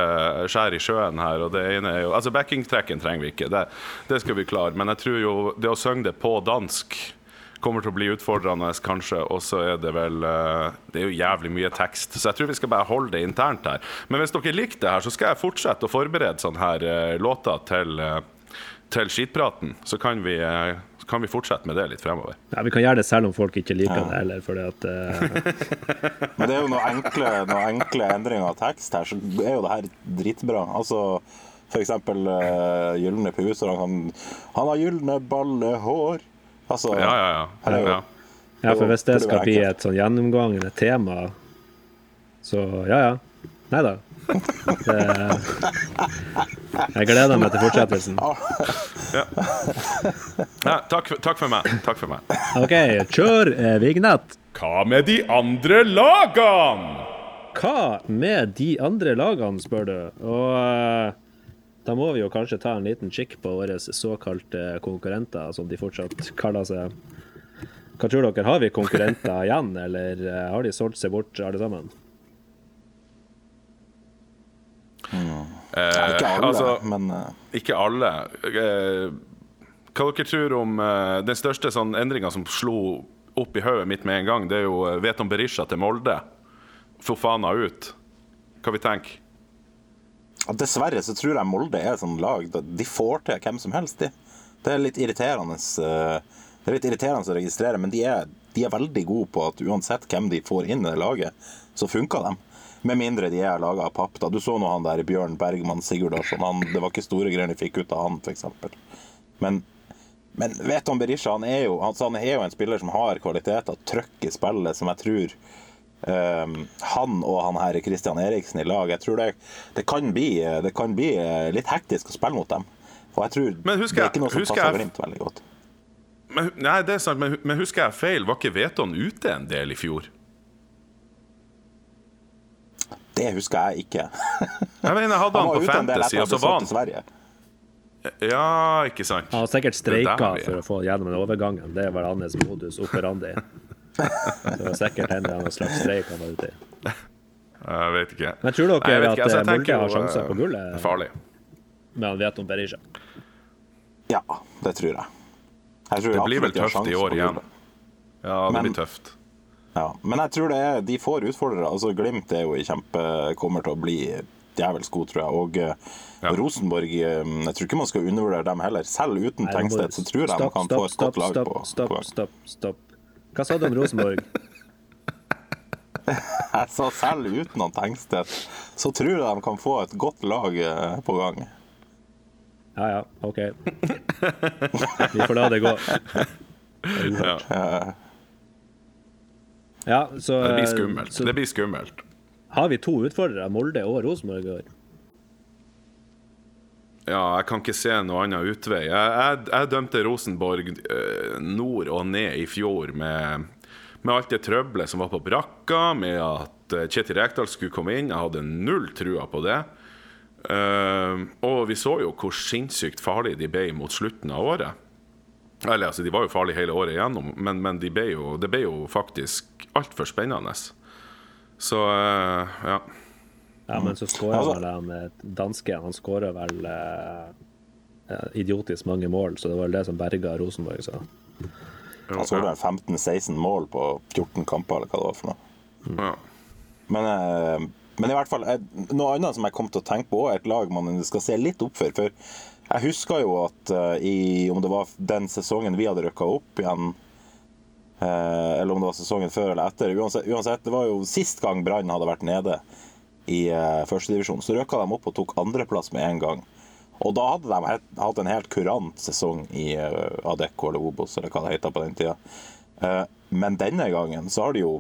skjær i sjøen her. og det ene er jo, altså Backingtracken trenger vi ikke, det, det skal vi klare. Men jeg tror jo det å synge det på dansk kommer til å bli utfordrende, kanskje. Og så er det vel eh, Det er jo jævlig mye tekst, så jeg tror vi skal bare holde det internt her. Men hvis dere liker det her, så skal jeg fortsette å forberede sånne her eh, låter til, eh, til skitpraten. Så kan vi, eh, kan vi fortsette med det litt fremover. Ja, Vi kan gjøre det selv om folk ikke liker det heller, fordi at uh... Men det er jo noen enkle, noen enkle endringer av tekst her, så er jo det her dritbra. Altså for eksempel uh, Gylne puser. Han, kan- han har gylne ballehår. Altså, Ja, ja, ja. Her er jo- ja. Ja, for hvis det skal bli et sånn gjennomgående tema, så ja ja. Nei da. Det, jeg gleder meg til fortsettelsen. Ja, takk, for- takk for meg. Takk for meg. OK, kjør eh, vignett. Hva med de andre lagene? Hva med de andre lagene, spør du? Og eh, da må vi jo kanskje ta en liten kikk på våre såkalte konkurrenter, som de fortsatt kaller seg. Hva tror dere, har vi konkurrenter igjen, eller eh, har de solgt seg bort alle sammen? Ikke alle, altså, men eh, Ikke alle. Eh, Hva dere tror om eh, den største sånn endringa som slo opp i hodet mitt med en gang, det er jo eh, Veton Berisha til Molde. Fofana ut. Hva vi tenker dessverre så tror jeg Molde er et sånt lag De får til hvem som helst, de. Det er litt irriterende eh, Det er litt irriterende å registrere, men de er, de er veldig gode på at uansett hvem de får inn i det laget, så funker de. Med mindre de er laga av papp. da. Du så nå han der Bjørn Bergman Sigurdarsson. Han, det var ikke store greier de fikk ut av han, f.eks. Men, men Veton Berisha han er, jo, altså, han er jo en spiller som har kvaliteter, trøkk i spillet, som jeg tror Um, han og han her Christian Eriksen i lag Jeg tror det, det, kan, bli, det kan bli eh, litt hektisk å spille mot dem. For jeg tror Men husker det er ikke noe som passer jeg- Glimt veldig godt. men, Nei, det er sant, men, men husker jeg feil? Var ikke Veton ute en del i fjor? Det husker jeg ikke. Jeg mener, jeg hadde Han han på en Fantasy, og så var solgt Sverige. han Ja, ikke sant? Han har sikkert streika for å få gjennom den overgangen. Det var hans modus operandi. Det var sikkert henne han slags streik han var ute i. Jeg vet ikke. Men tror dere Nei, at. Altså, eh, Molde har sjanser på eh, gullet? det er Farlig. Men han vet om Berisha. Ja, det tror jeg. jeg tror Det blir vel tøft i år igjen. Ja, det Men- blir tøft. Ja, men jeg tror det er, de får utfordrere. Altså, Glimt er jo i kjempe kommer til å bli djevelsk god, tror jeg. Og eh, Ja. Rosenborg eh, Jeg tror ikke man skal undervurdere dem heller. Selv uten du- så tror jeg de kan stopp, få et stopp, godt lag stopp, på, Stopp, på stopp, stopp. Hva sa du om Rosenborg? Jeg sa selv uten han Tengsted så tror jeg de kan få et godt lag eh, på gang. Ja ja, OK. Vi får la det gå. Ja. Ja, så Det blir eh, skummelt. Så Det blir skummelt. har vi to utfordrere, Molde og Rosenborg. i år. Ja, jeg kan ikke se noe annen utvei. Jeg, jeg, jeg dømte Rosenborg eh, nord og ned i fjor med, med alt det trøbbelet som var på brakka, med at eh, Kjetil Rekdal skulle komme inn. Jeg hadde null trua på det. Uh, og vi så jo hvor sinnssykt farlig de ble mot slutten av året. Eller altså, de var jo farlige hele året igjennom, men, men det ble de ble jo faktisk altfor spennende. Så uh, ja. Ja, men så skåra Altså- vel han eh, dansken. Han skåra vel eh, idiotisk mange mål, så det var vel det som berga Rosenborg. Så. Han skåra vel 15-16 mål på 14 kamper, eller hva det var for noe. ja. Men, uh, men i hvert fall Noe annet som jeg kom til å tenke på, er et lag man skal se litt opp for. For jeg husker jo at eh, i, om det var den sesongen vi hadde rykka opp igjen, eh, eller om det var sesongen før eller etter Uansett, uansett det var jo sist gang Brann hadde vært nede i uh, førstedivisjon. Så rykka de opp og tok andreplass med en gang. Og da hadde de hatt en helt kurant sesong i uh, Adecco eller Obos, eller hva det heter på den tida. Uh, men denne gangen så har de jo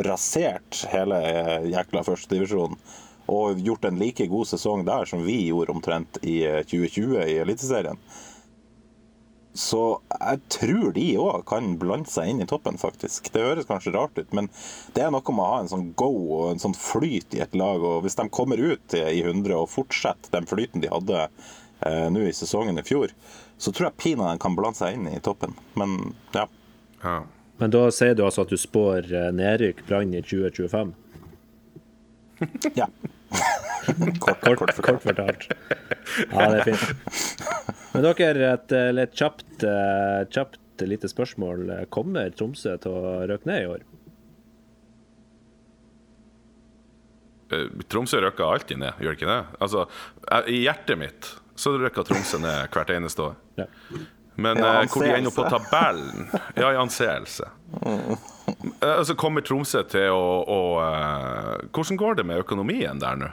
rasert hele uh, jækla førstedivisjonen. Og gjort en like god sesong der som vi gjorde omtrent i eh, 2020 i Eliteserien. Så jeg tror de òg kan blande seg inn i toppen, faktisk. Det høres kanskje rart ut, men det er noe med å ha en sånn go og en sånn flyt i et lag. Og hvis de kommer ut i 100 og fortsetter den flyten de hadde eh, nå i sesongen i fjor, så tror jeg pinadø de kan blande seg inn i toppen. Men ja. ja. Men da sier du altså at du spår eh, nedrykk Brann i 2025? ja. kort, Kort, kort kort fortalt. Ja, det er fint. Men dere, et litt kjapt, eh, kjapt lite spørsmål. Kommer Tromsø til å røke ned i år? Eh, Tromsø røkker alltid ned, gjør ikke det? Altså, I hjertet mitt så røkker Tromsø ned hvert eneste år. Ja. Men Ja, eh, hvor de ender på tabellen Ja, i anseelse. Mm. Altså, kommer Tromsø til å, å eh, Hvordan går det med økonomien der nå?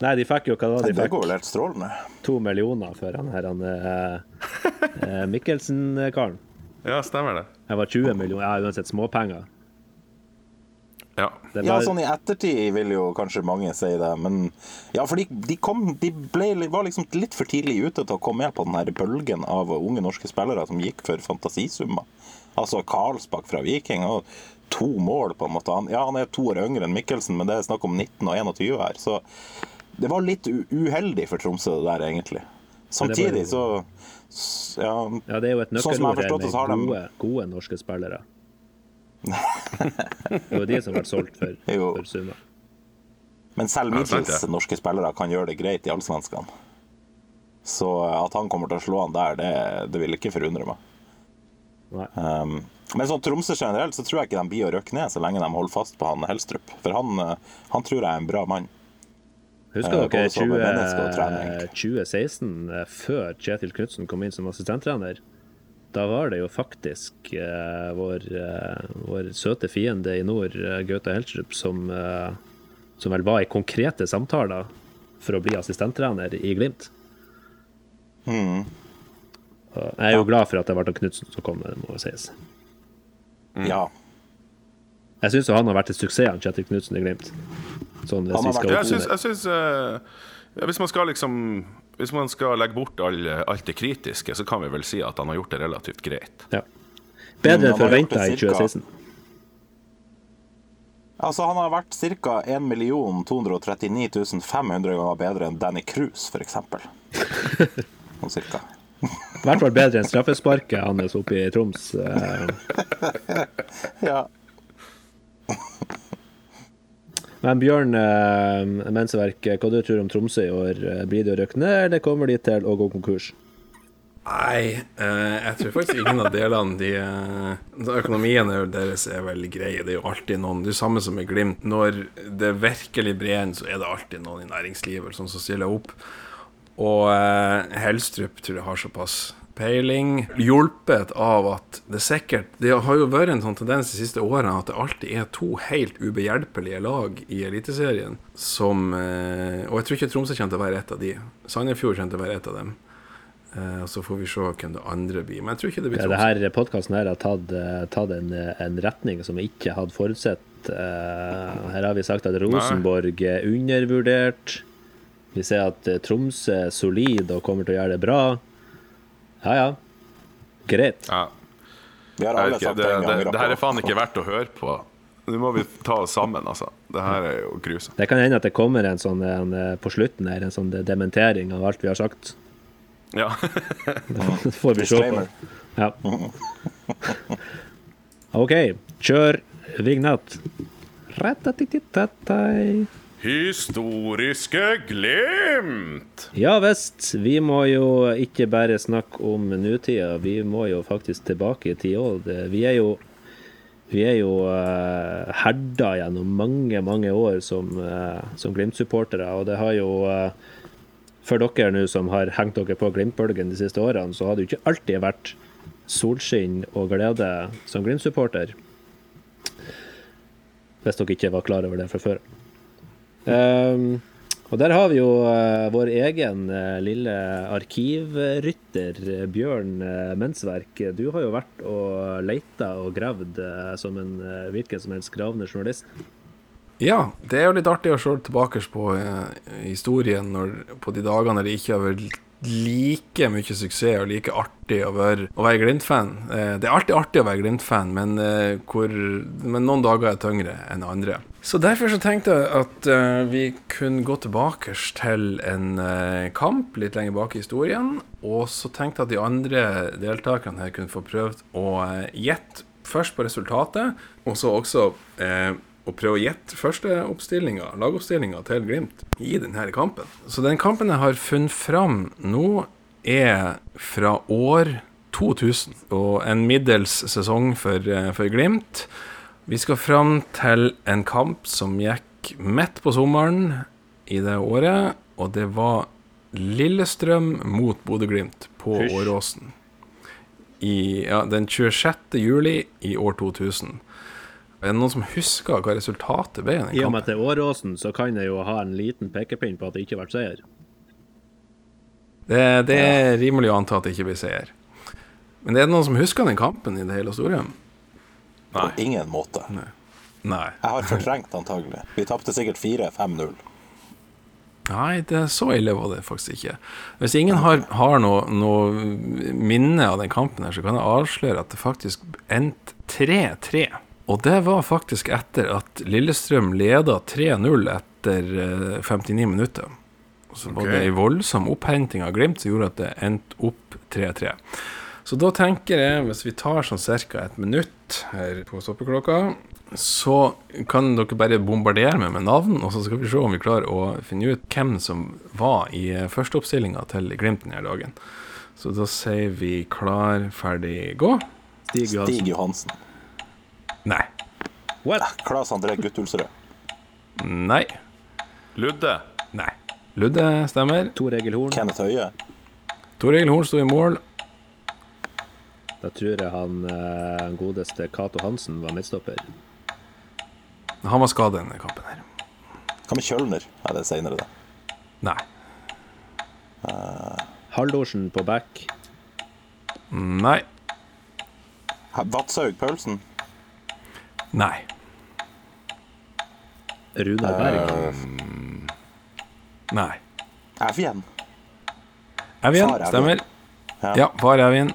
Nei, de fikk jo hva da? De Det fikk går vel helt strålende. to millioner for han her han, eh, eh, Mikkelsen-karen. Ja, stemmer det. Det var 20 millioner. Ja, uansett småpenger. Ja. Det Ja, sånn i ettertid vil jo kanskje mange si det, men ja, for de, de, kom, de ble, var liksom litt for tidlig ute til å komme med på den her bølgen av unge norske spillere som gikk for fantasisummer. Altså Karlsbakk fra Viking og to mål, på en måte. Han, ja, han er to år yngre enn Mikkelsen, men det er snakk om 19 og 21 her, så det var litt uheldig for Tromsø det der, egentlig. Samtidig så ja, ja, det er jo et Sånn nøkkelord her med så har de- gode, gode norske spillere. Det var de som ble solgt for, for summer. Men selv middels norske spillere kan gjøre det greit i Allsvenskan. Så eh, at han kommer til å slå han der, det, det vil ikke forundre meg. Nei. Um, men sånn Tromsø generelt så tror jeg ikke de blir å røkke ned så lenge de holder fast på han Helstrup. For han, eh, han tror jeg er en bra mann. Husker Eh, dere både som menneske og trener, 20, 2016, eh, før Kjetil Knutsen kom inn som assistenttrener? Da var det jo faktisk eh, vår, eh, vår søte fiende i nord, Gauta Gaute Helstrup, som, eh, som vel var i konkrete samtaler for å bli assistenttrener i Glimt. Mm. Jeg er jo glad for at det ble Knutsen som kom, det må jo sies. Ja. Jeg syns han har vært en suksess, han Kjetil Knutsen i Glimt. Sånn hvis Han vi skal Ja, jeg syns, jeg syns eh, Hvis man skal liksom Hvis man skal legge bort all, alt det kritiske, så kan vi vel si at han har gjort det relativt greit. Ja. Bedre enn forventa i 2016. Altså, han har vært ca. 1 239 500 ganger bedre enn Danny Cruise, f.eks. Sånn cirka. I hvert fall bedre enn straffesparket hans oppe i Troms. eh. Ja. Men Bjørn eh, Mensverk, hva du tror om Tromsø i år? Blir det å røkke ned, eller kommer de til å gå konkurs? Nei, eh, jeg tror faktisk ingen av delene de, eh, Økonomien er deres er veldig grei. Det er jo alltid noen Det er samme som med Glimt. Når det virkelig brenner, så er det alltid noen i næringslivet som stiller opp. Og eh, Helstrup tror jeg har såpass peiling. Hjulpet av at det sikkert Det har jo vært en sånn tendens de siste årene at det alltid er to helt ubehjelpelige lag i Eliteserien som eh, Og jeg tror ikke Tromsø kommer til å være et av de. Sandefjord kommer til å være et av dem. Og så får vi se hvem det andre blir. Men jeg tror ikke det blir Tromsø. Ja, her podkasten har tatt, eh, tatt en, en retning som vi ikke hadde forutsett. Eh, Her har vi sagt at Rosenborg er undervurdert. Vi ser at eh, Tromsø er solid og kommer til å gjøre det bra. Ja ja, greit. Ja, Vi har alle ikke, sagt det, det en gang. det her er faen ikke verdt å høre på. Nå må vi ta oss sammen, altså. Det her er jo grusomt. Det kan hende at det kommer en sånn en, eh, på slutten her, en sånn dementering av alt vi har sagt. Ja. Det får vi se på. Ja. OK, kjør vignett. Ratatititatai. Historiske Glimt! Ja visst, vi må jo ikke bare snakke om nutida, vi må jo faktisk tilbake i tid òg. Vi er jo vi er jo uh, herda gjennom mange, mange år som, uh, som Glimt-supportere, og det har jo uh, For dere nå som har hengt dere på Glimt-bølgen de siste årene, så har det jo ikke alltid vært solskinn og glede som Glimt-supporter. Hvis dere ikke var klar over det fra før. Um, og der har vi jo uh, vår egen uh, lille arkivrytter, uh, Bjørn uh, Mensverk. Du har jo vært og leita og gravd eh, som en hvilken som helst gravende journalist. Ja, det er jo litt artig å se tilbake på eh, historien når, på de dagene det ikke har vært like mye suksess og like artig å være, å være Glimt-fan. Eh, det er alltid artig å være Glimt-fan, men, eh, men noen dager er tyngre enn andre. Så derfor så tenkte jeg at eh, vi kunne gå tilbake til en kamp litt lenger bak i historien. Og så tenkte jeg at de andre deltakerne her kunne få prøvd å gjette først på resultatet, og så også eh, å prøve å gjette første oppstillinga, lagoppstillinga til Glimt i denne kampen. Så den kampen jeg har funnet fram nå, er fra år 2000, og en middels sesong for, eh, for Glimt. Vi skal fram til en kamp som gikk midt på sommeren i det året, og det var Lillestrøm mot Bodø-Glimt på Hush. Åråsen. I, ja, den 26. juli i år 2000. Er det noen som husker hva resultatet ble i og med kampen? at det er Åråsen, så kan jeg jo ha en liten pekepinn på at det ikke ble seier. Det, det er rimelig å anta at det ikke blir seier. Men er det noen som husker den kampen i det hele historien? Nei. På ingen måte. Nei. Jeg har fortrengt antagelig. Vi tapte sikkert 4-5-0. Nei, det er så ille var det faktisk ikke. Hvis ingen har, har noe, noe minne av den kampen, her, så kan jeg avsløre at det faktisk endte 3-3. Og det var faktisk etter at Lillestrøm leda 3-0 etter eh, 59 minutter. Og så var okay. det ei voldsom opphenting av Glimt som gjorde at det endte opp 3-3. Så da tenker jeg, hvis vi tar sånn ca. et minutt her på stoppeklokka, så kan dere bare bombardere meg med navn, og så skal vi se om vi klarer å finne ut hvem som var i eh, førsteoppstillinga til Glimt denne dagen. Så da sier vi klar, ferdig, gå. Stig Stig Johansen. Nei. What? Klas André Guttulsrød. Nei. Ludde. Nei. Ludde stemmer. Tor Egil Horn. Kenneth Høie. Tor Egil Horn sto i mål. Da tror jeg han eh, godeste Cato Hansen var midtstopper. Han var skadet denne kampen her. Hva med Kjølner? Er det senere, da? Nei. Haldorsen på back. Nei. Ha- Vadshaug Paulsen. Nei. Runar Berg. Nei. Evjen. Evjen stemmer. Ja. Ja, far Evjen.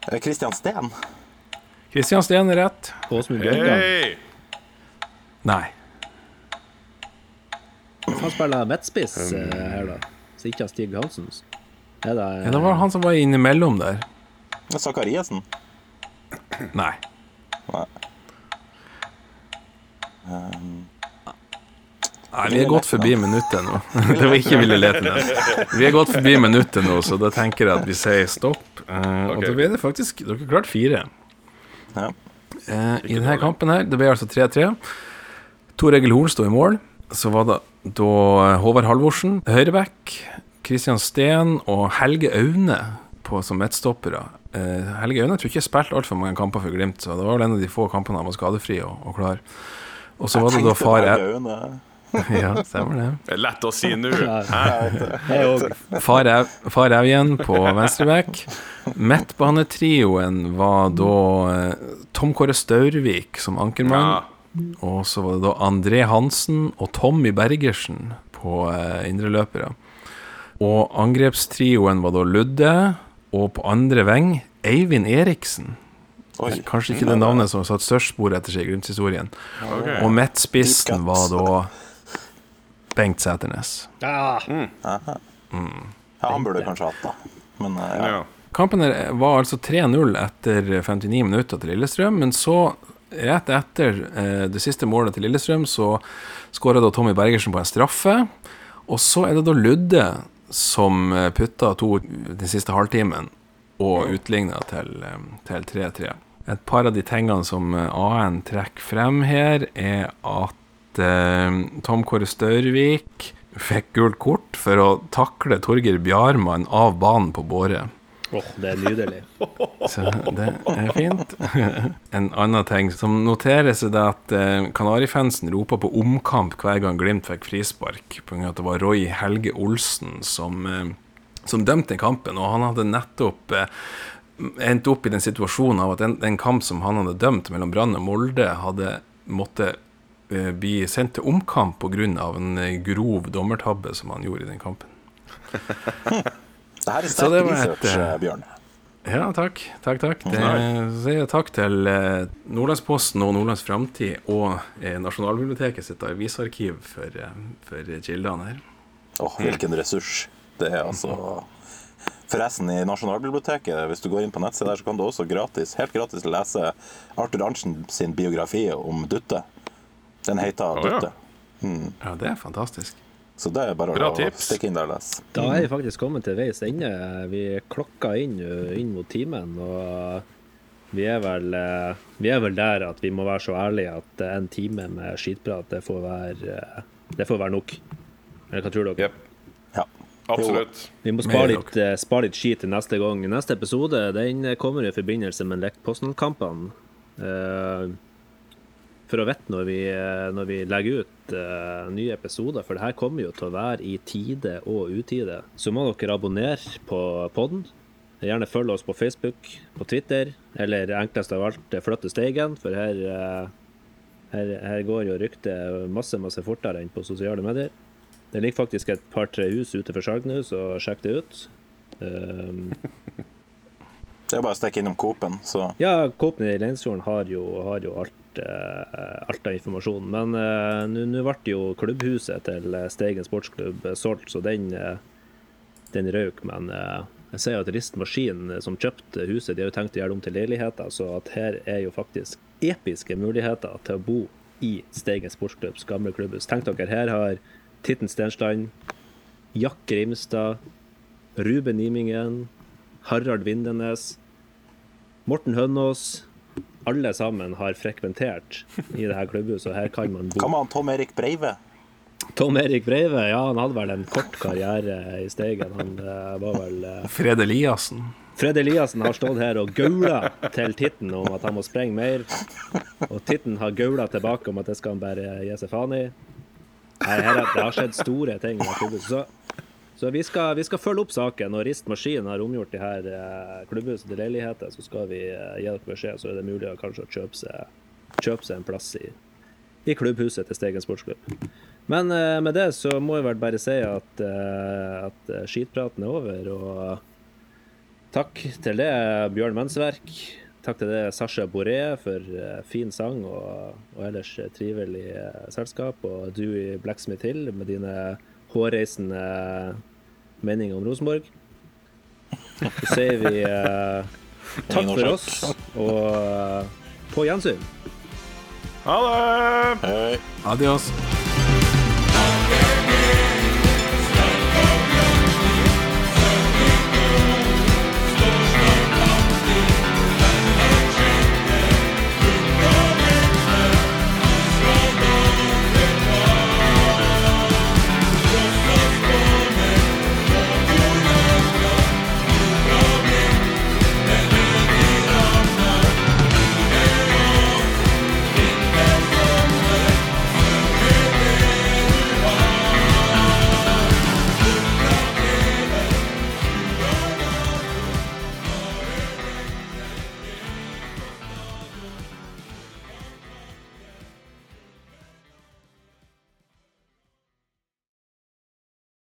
Kristian Christian Steen. Kristian Steen er rett. Åsmund Bjørngan. Hey! Nei. Han spiller midtspiss eh, her, da. Så ikke Stig Hansen. Er det Ja, det var han som var innimellom der. Sakariassen? Nei. Nei, vi er gått forbi minuttet nå. det var ikke ville lete den. Vi er gått forbi minuttet nå, så da tenker jeg at vi sier stopp. Eh, Og da ble det faktisk Dere klarte fire. Ja. Uh, I denne kampen her, det ble altså 3-3. Tor Egil Horn sto i mål. Så var det da Håvard Halvorsen, høyreback, Kristian Steen og Helge Aune på, som midtstoppere. Uh, Helge Aune tror ikke jeg spilte altfor mange kamper for Glimt, så det var vel en av de få kampene han var skadefri og, og klar. Og så var det da far øynene. Ja, stemmer det. Det er lett å si nå. Far, Au igjen på venstreback. Midtbanetrioen var da eh, Tom Kåre Staurvik som ankermann. Ja. Og så var det da André Hansen og Tommy Bergersen på eh, indreløpere. Og angrepstrioen var da Ludde, og på andre veng Eivind Eriksen. Oi. Kanskje ikke det navnet som har satt størst spor etter seg i Glimt-historien. Og midtspissen var da Bengt Sæternes. Ah, Ja, han burde kanskje hatt da. Men eh, ja. Ja. Kampen var altså 3-0 etter 59 minutter til Lillestrøm, men så, rett etter eh, det siste målet til Lillestrøm, så skåra da Tommy Bergersen på en straffe. Og så er det da Ludde som eh, putta to den siste halvtimen og utligna til eh, til 3-3. Et par av de tingene som eh, AN trekker frem her, er at eh, Tom Kåre Størvik fikk gult kort for å takle Torgeir Bjarmann av banen på Båre. åh, det er nydelig. Så det er fint. En annen ting som noteres, er at Kanarifansen roper på omkamp hver gang Glimt fikk frispark, av at det var Roy Helge Olsen som, som dømte den kampen. Og han hadde nettopp eh, endt opp i den situasjonen av at en, en kamp som han hadde dømt mellom Brann og Molde, hadde måttet eh, bli sendt til omkamp pga. en eh, grov dommertabbe som han gjorde i den kampen. Det her er sterk det var et, research, eh, eh, Bjørn. Ja, takk. Takk, takk. Det så sier jeg takk til eh, Nordlandsposten og Nordlands Framtid og eh, Nasjonalbiblioteket sitt avisarkiv for, eh, for kildene her. Åh, hvilken ressurs. Det er altså Forresten, i Nasjonalbiblioteket, hvis du går inn på nettsida der, så kan du også gratis, helt gratis lese Arthur Arntzen sin biografi om Dutte. Den heter Dutte. ja. Dutte. Ja, det er fantastisk. Så det er bare Bra å tips. stikke inn der og lese. Da er vi faktisk kommet til veis ende. Vi klokka inn, inn mot timen, og vi er, vel, eh, vi er vel der at vi må være så ærlige at en time med skitprat, det får være, eh, det får være nok. Eller hva tror dere? Yep. Ja. Absolutt. Vi må spare litt, eh, spare litt ski til neste gang. Neste episode den kommer i forbindelse med Lek Posten-kampene. Eh, for å vite når vi, eh, når vi legger ut eh, nye episoder, for det her kommer jo til å være i tide og utide. Så må dere abonnere på podden. Gjerne følg oss på Facebook, på Twitter, eller enklest av alt, eh, flytte steigen, for her, eh, her, her går jo ryktet masse, masse fortere enn på sosiale medier. Det ligger faktisk et par-tre hus ute for salg nå, så sjekk det ut. Um, Det er bare å stikke innom Coop-en, så ja, Coop-en i Leinsfjorden har jo, har jo alt, uh, alt av informasjon. Men uh, nå ble jo klubbhuset til eh, Steigen sportsklubb solgt, så den, uh, den røyk. Men uh, jeg ser jo at Rist Maskin, som kjøpte huset, de har jo tenkt å gjøre det om til leiligheter, så at her er jo faktisk episke muligheter til å bo i Steigen sportsklubbs gamle klubbhus. Tenk dere, her har Titten Stensland, Jack Grimstad, Ruben Nimingen, Harald Vindenes, Morten Hønås. Alle sammen har frekventert i det her klubbhuset, og her kan man Hva bo. med han Tom Erik Breive? Tom Erik Breive, ja, han hadde vel en kort karriere i Steigen. Han eh, var vel eh, Fred Eliassen. Fred Eliassen har stått her og gaula til Titten om at han må sprenge mer. Og Titten har gaula tilbake om at det skal han bare gi seg faen i. Her er, det har skjedd store ting. Så, så vi, skal, vi skal følge opp saken. Når Rist Maskin har omgjort de her eh, klubbhuset til leiligheter, så skal vi eh, gi dere beskjed, så er det mulig å kanskje kjøpe seg, kjøpe seg en plass i, i klubbhuset til Steigen sportsklubb. Men eh, med det så må jeg vel bare si at, eh, at skitpraten er over. og Takk til det, Bjørn Mensverk. Takk til det, Sasha Boré, for eh, fin sang og, og ellers eh, trivelig eh, selskap. Og du i Blacksmith Hill med dine hårreisende meninger om Rosenborg. Så sier vi eh, takk for oss, og på gjensyn. Ha det! Adios.